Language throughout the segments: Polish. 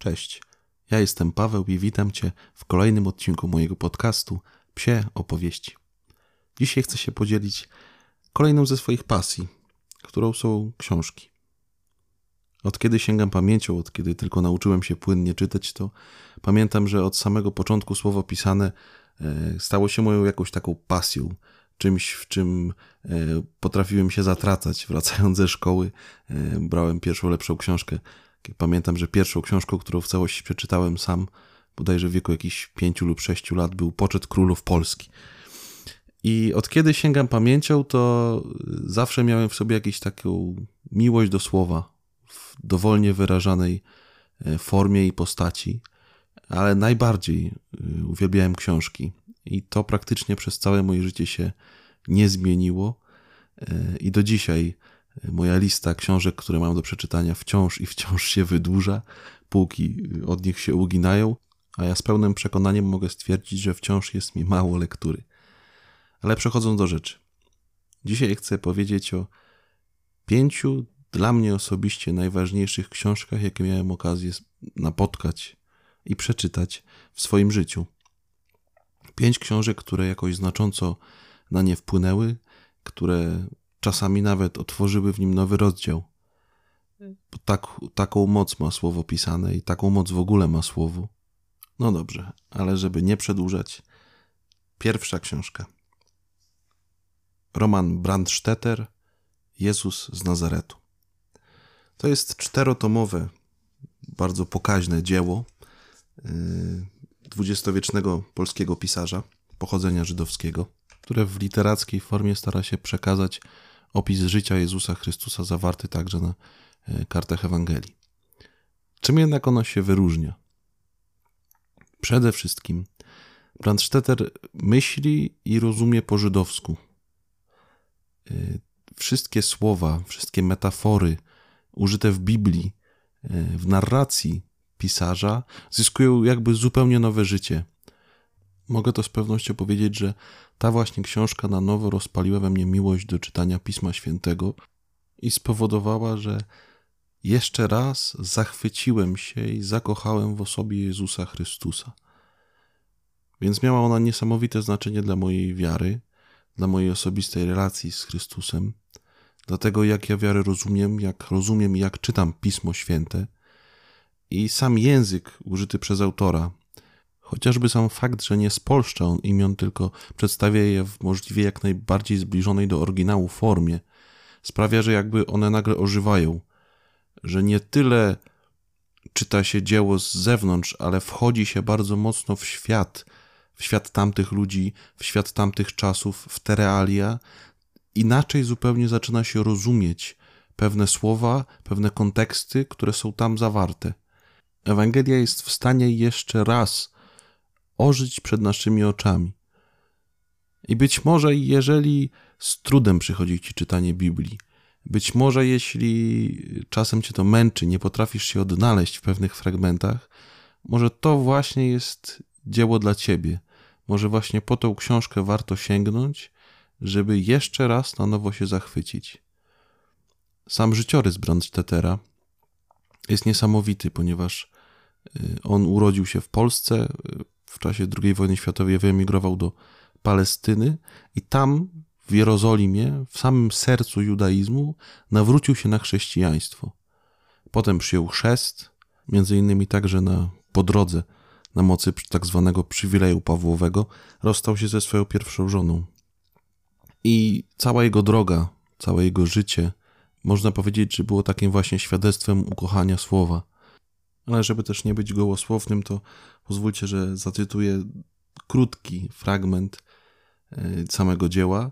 Cześć, ja jestem Paweł i witam Cię w kolejnym odcinku mojego podcastu Psie Opowieści. Dzisiaj chcę się podzielić kolejną ze swoich pasji, którą są książki. Od kiedy sięgam pamięcią, od kiedy tylko nauczyłem się płynnie czytać, to pamiętam, że od samego początku słowo pisane e, stało się moją jakąś taką pasją, czymś, w czym e, potrafiłem się zatracać. Wracając ze szkoły, e, brałem pierwszą lepszą książkę Pamiętam, że pierwszą książką, którą w całości przeczytałem sam, bodajże w wieku jakichś pięciu lub sześciu lat, był Poczet Królów Polski. I od kiedy sięgam pamięcią, to zawsze miałem w sobie jakąś taką miłość do słowa w dowolnie wyrażanej e, formie i postaci, ale najbardziej e, uwielbiałem książki. I to praktycznie przez całe moje życie się nie zmieniło. E, I do dzisiaj Moja lista książek, które mam do przeczytania, wciąż i wciąż się wydłuża, półki od nich się uginają, a ja z pełnym przekonaniem mogę stwierdzić, że wciąż jest mi mało lektury. Ale przechodząc do rzeczy. Dzisiaj chcę powiedzieć o pięciu dla mnie osobiście najważniejszych książkach, jakie miałem okazję napotkać i przeczytać w swoim życiu. Pięć książek, które jakoś znacząco na nie wpłynęły, które czasami nawet otworzyły w nim nowy rozdział. Bo tak, taką moc ma słowo pisane i taką moc w ogóle ma słowo. No dobrze, ale żeby nie przedłużać, pierwsza książka. Roman Brandstetter, Jezus z Nazaretu. To jest czterotomowe, bardzo pokaźne dzieło yy, dwudziestowiecznego polskiego pisarza pochodzenia żydowskiego, które w literackiej formie stara się przekazać opis życia Jezusa Chrystusa zawarty także na e, kartach Ewangelii. Czym jednak ono się wyróżnia? Przede wszystkim Brandstetter myśli i rozumie po żydowsku. E, wszystkie słowa, wszystkie metafory użyte w Biblii, e, w narracji pisarza zyskują jakby zupełnie nowe życie. Mogę to z pewnością powiedzieć, że ta właśnie książka na nowo rozpaliła we mnie miłość do czytania Pisma Świętego i spowodowała, że jeszcze raz zachwyciłem się i zakochałem w osobie Jezusa Chrystusa. Więc miała ona niesamowite znaczenie dla mojej wiary, dla mojej osobistej relacji z Chrystusem, dlatego jak ja wiarę rozumiem, jak rozumiem i jak czytam Pismo Święte. I sam język użyty przez autora Chociażby sam fakt, że nie spolszcza on imion, tylko przedstawia je w możliwie jak najbardziej zbliżonej do oryginału formie, sprawia, że jakby one nagle ożywają, że nie tyle czyta się dzieło z zewnątrz, ale wchodzi się bardzo mocno w świat, w świat tamtych ludzi, w świat tamtych czasów, w te realia, inaczej zupełnie zaczyna się rozumieć pewne słowa, pewne konteksty, które są tam zawarte. Ewangelia jest w stanie jeszcze raz ożyć przed naszymi oczami. I być może, jeżeli z trudem przychodzi ci czytanie Biblii, być może, jeśli czasem cię to męczy, nie potrafisz się odnaleźć w pewnych fragmentach, może to właśnie jest dzieło dla ciebie. Może właśnie po tą książkę warto sięgnąć, żeby jeszcze raz na nowo się zachwycić. Sam życiorys Brandstettera jest niesamowity, ponieważ y, on urodził się w Polsce, czasie II wojny światowej wyemigrował do Palestyny i tam w Jerozolimie, w samym sercu judaizmu, nawrócił się na chrześcijaństwo. Potem przyjął chrzest, między innymi także na, po drodze, na mocy tak zwanego przywileju Pawłowego, rozstał się ze swoją pierwszą żoną. I cała jego droga, całe jego życie, można powiedzieć, że było takim właśnie świadectwem ukochania słowa. Ale żeby też nie być gołosłownym, to pozwólcie, że zacytuję krótki fragment e, samego dzieła.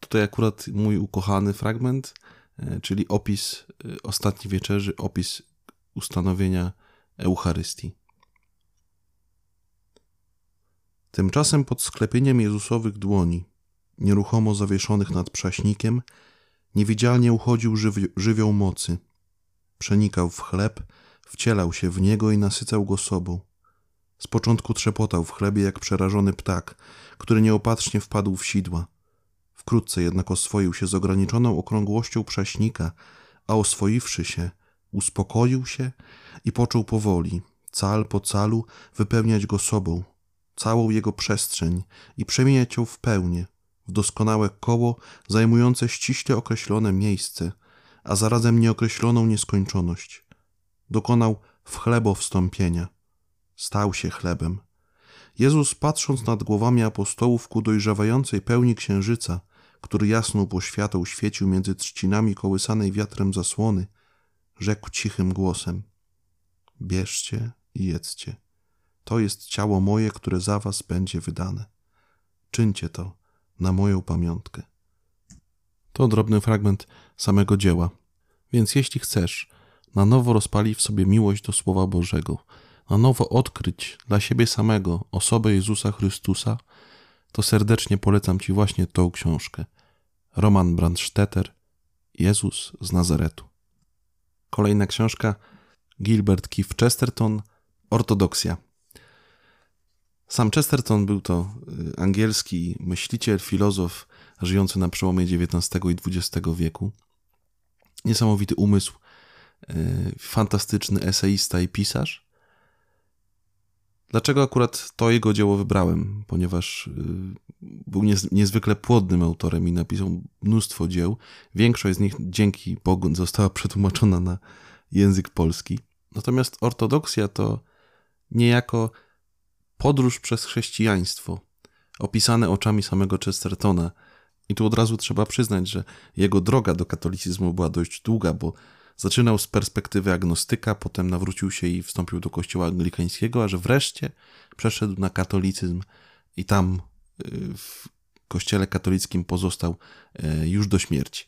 Tutaj akurat mój ukochany fragment, e, czyli opis e, ostatniej wieczerzy, opis ustanowienia Eucharystii. Tymczasem pod sklepieniem Jezusowych dłoni, nieruchomo zawieszonych nad prześnikiem, niewidzialnie uchodził żywioł mocy. Przenikał w chleb, wcielał się w niego i nasycał go sobą. Z początku trzepotał w chlebie jak przerażony ptak, który nieopatrznie wpadł w sidła. Wkrótce jednak oswoił się z ograniczoną okrągłością prześnika, a oswoiwszy się, uspokoił się i począł powoli, cal po calu, wypełniać go sobą, całą jego przestrzeń i przemieniać ją w pełnię, w doskonałe koło zajmujące ściśle określone miejsce, a zarazem nieokreśloną nieskończoność. Dokonał w chlebo wstąpienia. Stał się chlebem. Jezus, patrząc nad głowami apostołów ku dojrzewającej pełni księżyca, który jasną poświatą świecił między trzcinami kołysanej wiatrem zasłony, rzekł cichym głosem: Bierzcie i jedzcie. To jest ciało moje, które za was będzie wydane. Czyńcie to na moją pamiątkę. To drobny fragment samego dzieła. Więc jeśli chcesz na nowo rozpalić w sobie miłość do Słowa Bożego, na nowo odkryć dla siebie samego osobę Jezusa Chrystusa, to serdecznie polecam Ci właśnie tą książkę. Roman Brandstetter, Jezus z Nazaretu. Kolejna książka Gilbert Keith Chesterton, Ortodoksja. Sam Chesterton był to y, angielski myśliciel, filozof żyjący na przełomie XIX i XX wieku. Niesamowity umysł, fantastyczny eseista i pisarz. Dlaczego akurat to jego dzieło wybrałem? Ponieważ y, był niezwykle płodnym autorem i napisał mnóstwo dzieł. Większość z nich dzięki Bogu została przetłumaczona na język polski. Natomiast ortodoksja to niejako podróż przez chrześcijaństwo, opisane oczami samego Chestertona. I tu od razu trzeba przyznać, że jego droga do katolicyzmu była dość długa, bo zaczynał z perspektywy agnostyka, potem nawrócił się i wstąpił do kościoła anglikańskiego, a że wreszcie przeszedł na katolicyzm i tam y, w kościele katolickim pozostał y, już do śmierci.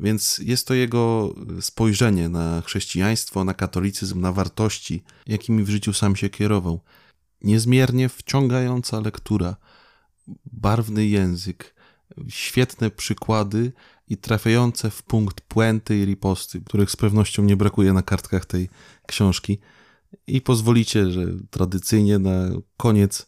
Więc jest to jego spojrzenie na chrześcijaństwo, na katolicyzm, na wartości, jakimi w życiu sam się kierował. Niezmiernie wciągająca lektura, barwny język, świetne przykłady i trafiające w punkt puenty i riposty, których z pewnością nie brakuje na kartkach tej książki. I pozwolicie, że tradycyjnie na koniec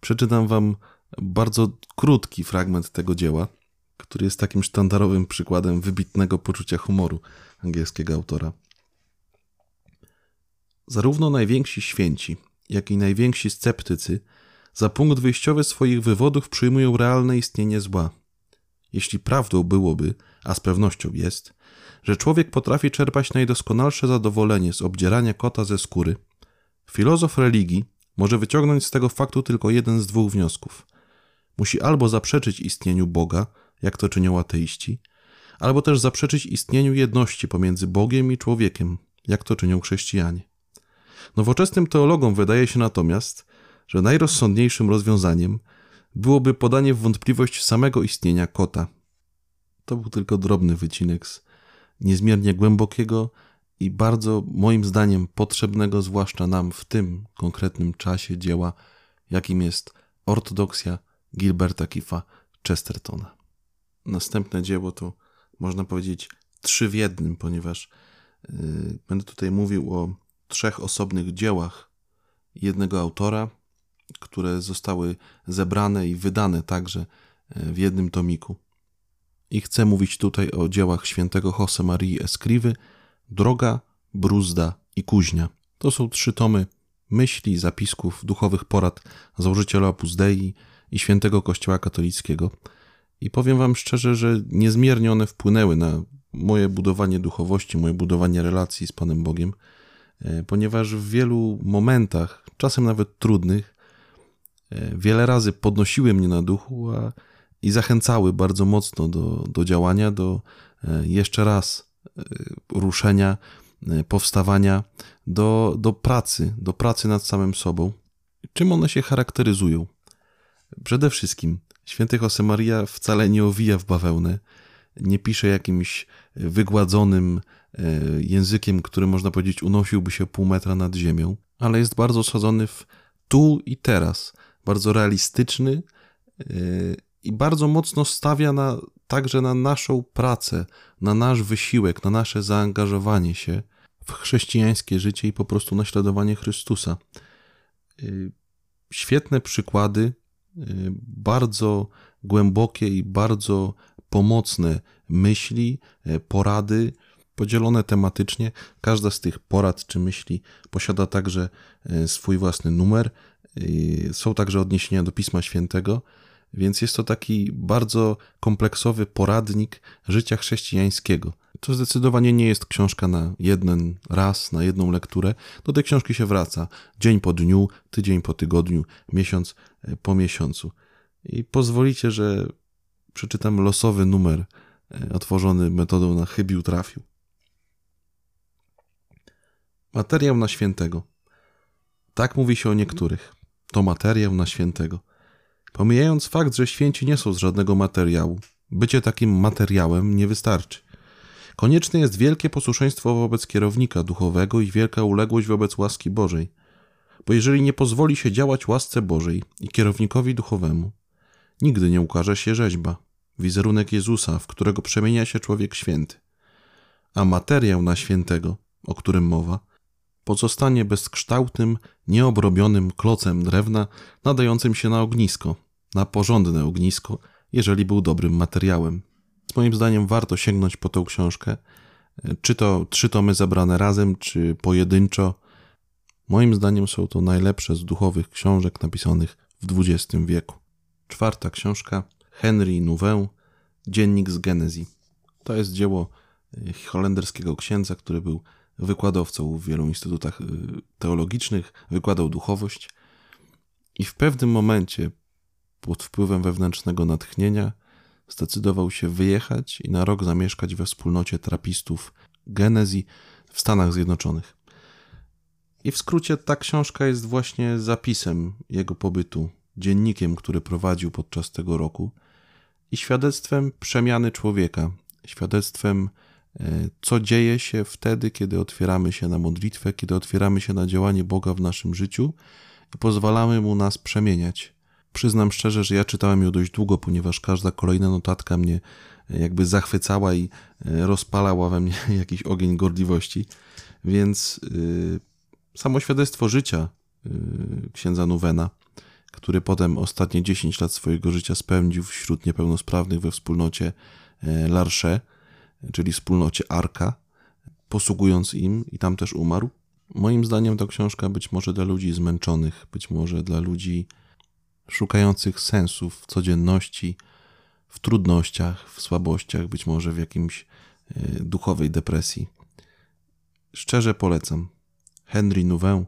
przeczytam wam bardzo krótki fragment tego dzieła, który jest takim sztandarowym przykładem wybitnego poczucia humoru angielskiego autora. Zarówno najwięksi święci, jak i najwięksi sceptycy za punkt wyjściowy swoich wywodów przyjmują realne istnienie zła. Jeśli prawdą byłoby, a z pewnością jest, że człowiek potrafi czerpać najdoskonalsze zadowolenie z obdzierania kota ze skóry, filozof religii może wyciągnąć z tego faktu tylko jeden z dwóch wniosków. Musi albo zaprzeczyć istnieniu Boga, jak to czynią ateiści, albo też zaprzeczyć istnieniu jedności pomiędzy Bogiem i człowiekiem, jak to czynią chrześcijanie. Nowoczesnym teologom wydaje się natomiast, że najrozsądniejszym rozwiązaniem byłoby podanie w wątpliwość samego istnienia kota. To był tylko drobny wycinek z niezmiernie głębokiego i bardzo, moim zdaniem, potrzebnego, zwłaszcza nam w tym konkretnym czasie dzieła, jakim jest ortodoksja Gilberta Kifa Chestertona. Następne dzieło to, można powiedzieć, trzy w jednym, ponieważ yy, będę tutaj mówił o trzech osobnych dziełach jednego autora, które zostały zebrane i wydane także e, w jednym tomiku. I chcę mówić tutaj o dziełach świętego Jose Marii Escrivy, Droga, Bruzda i Kuźnia. To są trzy tomy myśli, zapisków, duchowych porad założyciela Opus Dei i świętego Kościoła katolickiego. I powiem wam szczerze, że niezmiernie one wpłynęły na moje budowanie duchowości, moje budowanie relacji z Panem Bogiem, e, ponieważ w wielu momentach, czasem nawet trudnych, wiele razy podnosiły mnie na duchu a, i zachęcały bardzo mocno do, do działania, do e, jeszcze raz ruszenia, powstawania, do, do pracy, do pracy nad samym sobą. Czym one się charakteryzują? Przede wszystkim Święty Josemaria wcale nie owija w bawełnę, nie pisze jakimś wygładzonym e, językiem, który można powiedzieć unosiłby się pół metra nad ziemią, ale jest bardzo osadzony w tu i teraz, bardzo realistyczny e, i bardzo mocno stawia na, także na naszą pracę, na nasz wysiłek, na nasze zaangażowanie się w chrześcijańskie życie i po prostu naśladowanie Chrystusa. E, świetne przykłady Y, bardzo głębokie i bardzo pomocne myśli, y, porady, podzielone tematycznie. Każda z tych porad czy myśli posiada także swój własny numer. Są także odniesienia do Pisma Świętego, więc jest to taki bardzo kompleksowy poradnik życia chrześcijańskiego. To zdecydowanie nie jest książka na jeden raz, na jedną lekturę. Do tej książki się wraca dzień po dniu, tydzień po tygodniu, miesiąc e, po miesiącu. I pozwolicie, że przeczytam losowy numer e, otworzony metodą na chybił trafił. Materiał na świętego. Tak mówi się o niektórych. To materiał na świętego. Pomijając fakt, że święci nie są z żadnego materiału, bycie takim materiałem nie wystarczy. Konieczne jest wielkie posłuszeństwo wobec kierownika duchowego i wielka uległość wobec łaski Bożej. Bo jeżeli nie pozwoli się działać łasce Bożej i kierownikowi duchowemu, nigdy nie ukaże się rzeźba, wizerunek Jezusa, w którego przemienia się człowiek święty. A materiał na świętego, o którym mowa, pozostanie bezkształtnym, nieobrobionym klocem drewna nadającym się na ognisko, na porządne ognisko, jeżeli był dobrym materiałem. Moim zdaniem warto sięgnąć po tą książkę, czy to trzy tomy zabrane razem, czy pojedynczo. Moim zdaniem są to najlepsze z duchowych książek napisanych w XX wieku. Czwarta książka Henry Nouwen, Dziennik z Genezji. To jest dzieło e, holenderskiego księdza, który był wykładowcą w wielu instytutach e, teologicznych, wykładał duchowość i w pewnym momencie pod wpływem wewnętrznego natchnienia zdecydował się wyjechać i na rok zamieszkać we wspólnocie trapistów Genezji w Stanach Zjednoczonych. I w skrócie ta książka jest właśnie zapisem jego pobytu, dziennikiem, który prowadził podczas tego roku i świadectwem przemiany człowieka, świadectwem co dzieje się wtedy, kiedy otwieramy się na modlitwę, kiedy otwieramy się na działanie Boga w naszym życiu i pozwalamy mu nas przemieniać. Przyznam szczerze, że ja czytałem ją dość długo, ponieważ każda kolejna notatka mnie e, jakby zachwycała i e, rozpalała we mnie jakiś ogień gorliwości. Więc yy, samo świadectwo życia yy, księdza Nuwena, który potem ostatnie 10 lat swojego życia spędził wśród niepełnosprawnych we wspólnocie Larche, czyli wspólnocie Arka, posługując im i tam też umarł. Moim zdaniem to książka być może dla ludzi zmęczonych, być może dla ludzi szukających sensów w codzienności, w trudnościach, w słabościach, być może w jakimś e, duchowej depresji. Szczerze polecam. Henry Nouwen,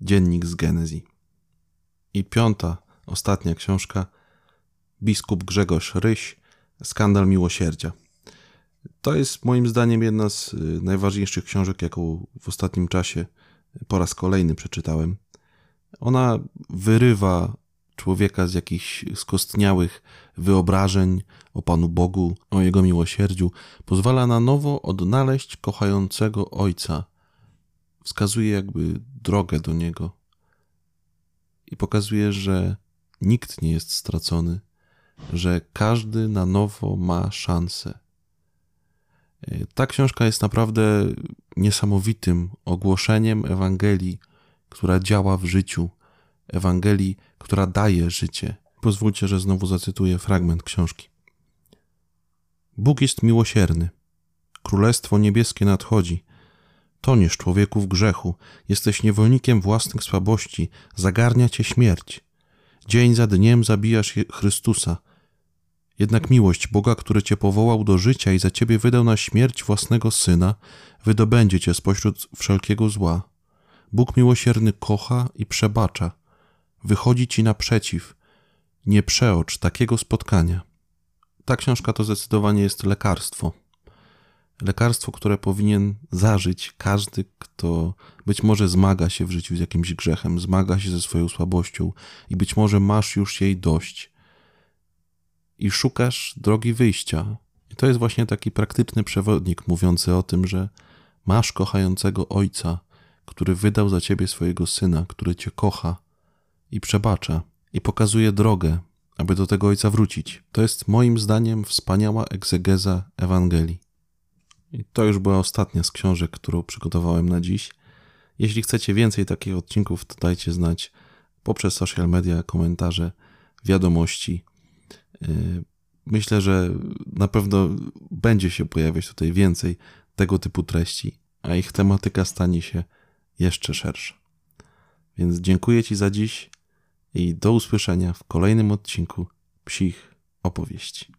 Dziennik z Genezji. I piąta, ostatnia książka, biskup Grzegorz Ryś, Skandal Miłosierdzia. To jest moim zdaniem jedna z e, najważniejszych książek, jaką w ostatnim czasie po raz kolejny przeczytałem. Ona wyrywa człowieka z jakichś skostniałych wyobrażeń o Panu Bogu, o Jego miłosierdziu, pozwala na nowo odnaleźć kochającego Ojca, wskazuje jakby drogę do Niego i pokazuje, że nikt nie jest stracony, że każdy na nowo ma szansę. Ta książka jest naprawdę niesamowitym ogłoszeniem Ewangelii, która działa w życiu, Ewangelii, która daje życie. Pozwólcie, że znowu zacytuję fragment książki. Bóg jest miłosierny. Królestwo niebieskie nadchodzi. Toniesz człowieku w grzechu, jesteś niewolnikiem własnych słabości, zagarnia cię śmierć. Dzień za dniem zabijasz Chrystusa. Jednak miłość Boga, który cię powołał do życia i za ciebie wydał na śmierć własnego syna, wydobędzie cię spośród wszelkiego zła. Bóg miłosierny kocha i przebacza wychodzi ci naprzeciw. Nie przeocz takiego spotkania. Ta książka to zdecydowanie jest lekarstwo. Lekarstwo, które powinien zażyć każdy, kto być może zmaga się w życiu z jakimś grzechem, zmaga się ze swoją słabością i być może masz już jej dość i szukasz drogi wyjścia. I to jest właśnie taki praktyczny przewodnik mówiący o tym, że masz kochającego Ojca, który wydał za ciebie swojego syna, który cię kocha i przebacza i pokazuje drogę, aby do tego Ojca wrócić. To jest moim zdaniem wspaniała egzegeza Ewangelii. I to już była ostatnia z książek, którą przygotowałem na dziś. Jeśli chcecie więcej takich odcinków, to dajcie znać poprzez social media, komentarze, wiadomości. Yy, myślę, że na pewno będzie się pojawiać tutaj więcej tego typu treści, a ich tematyka stanie się jeszcze szersza. Więc dziękuję Ci za dziś i do usłyszenia w kolejnym odcinku Psich Opowieści.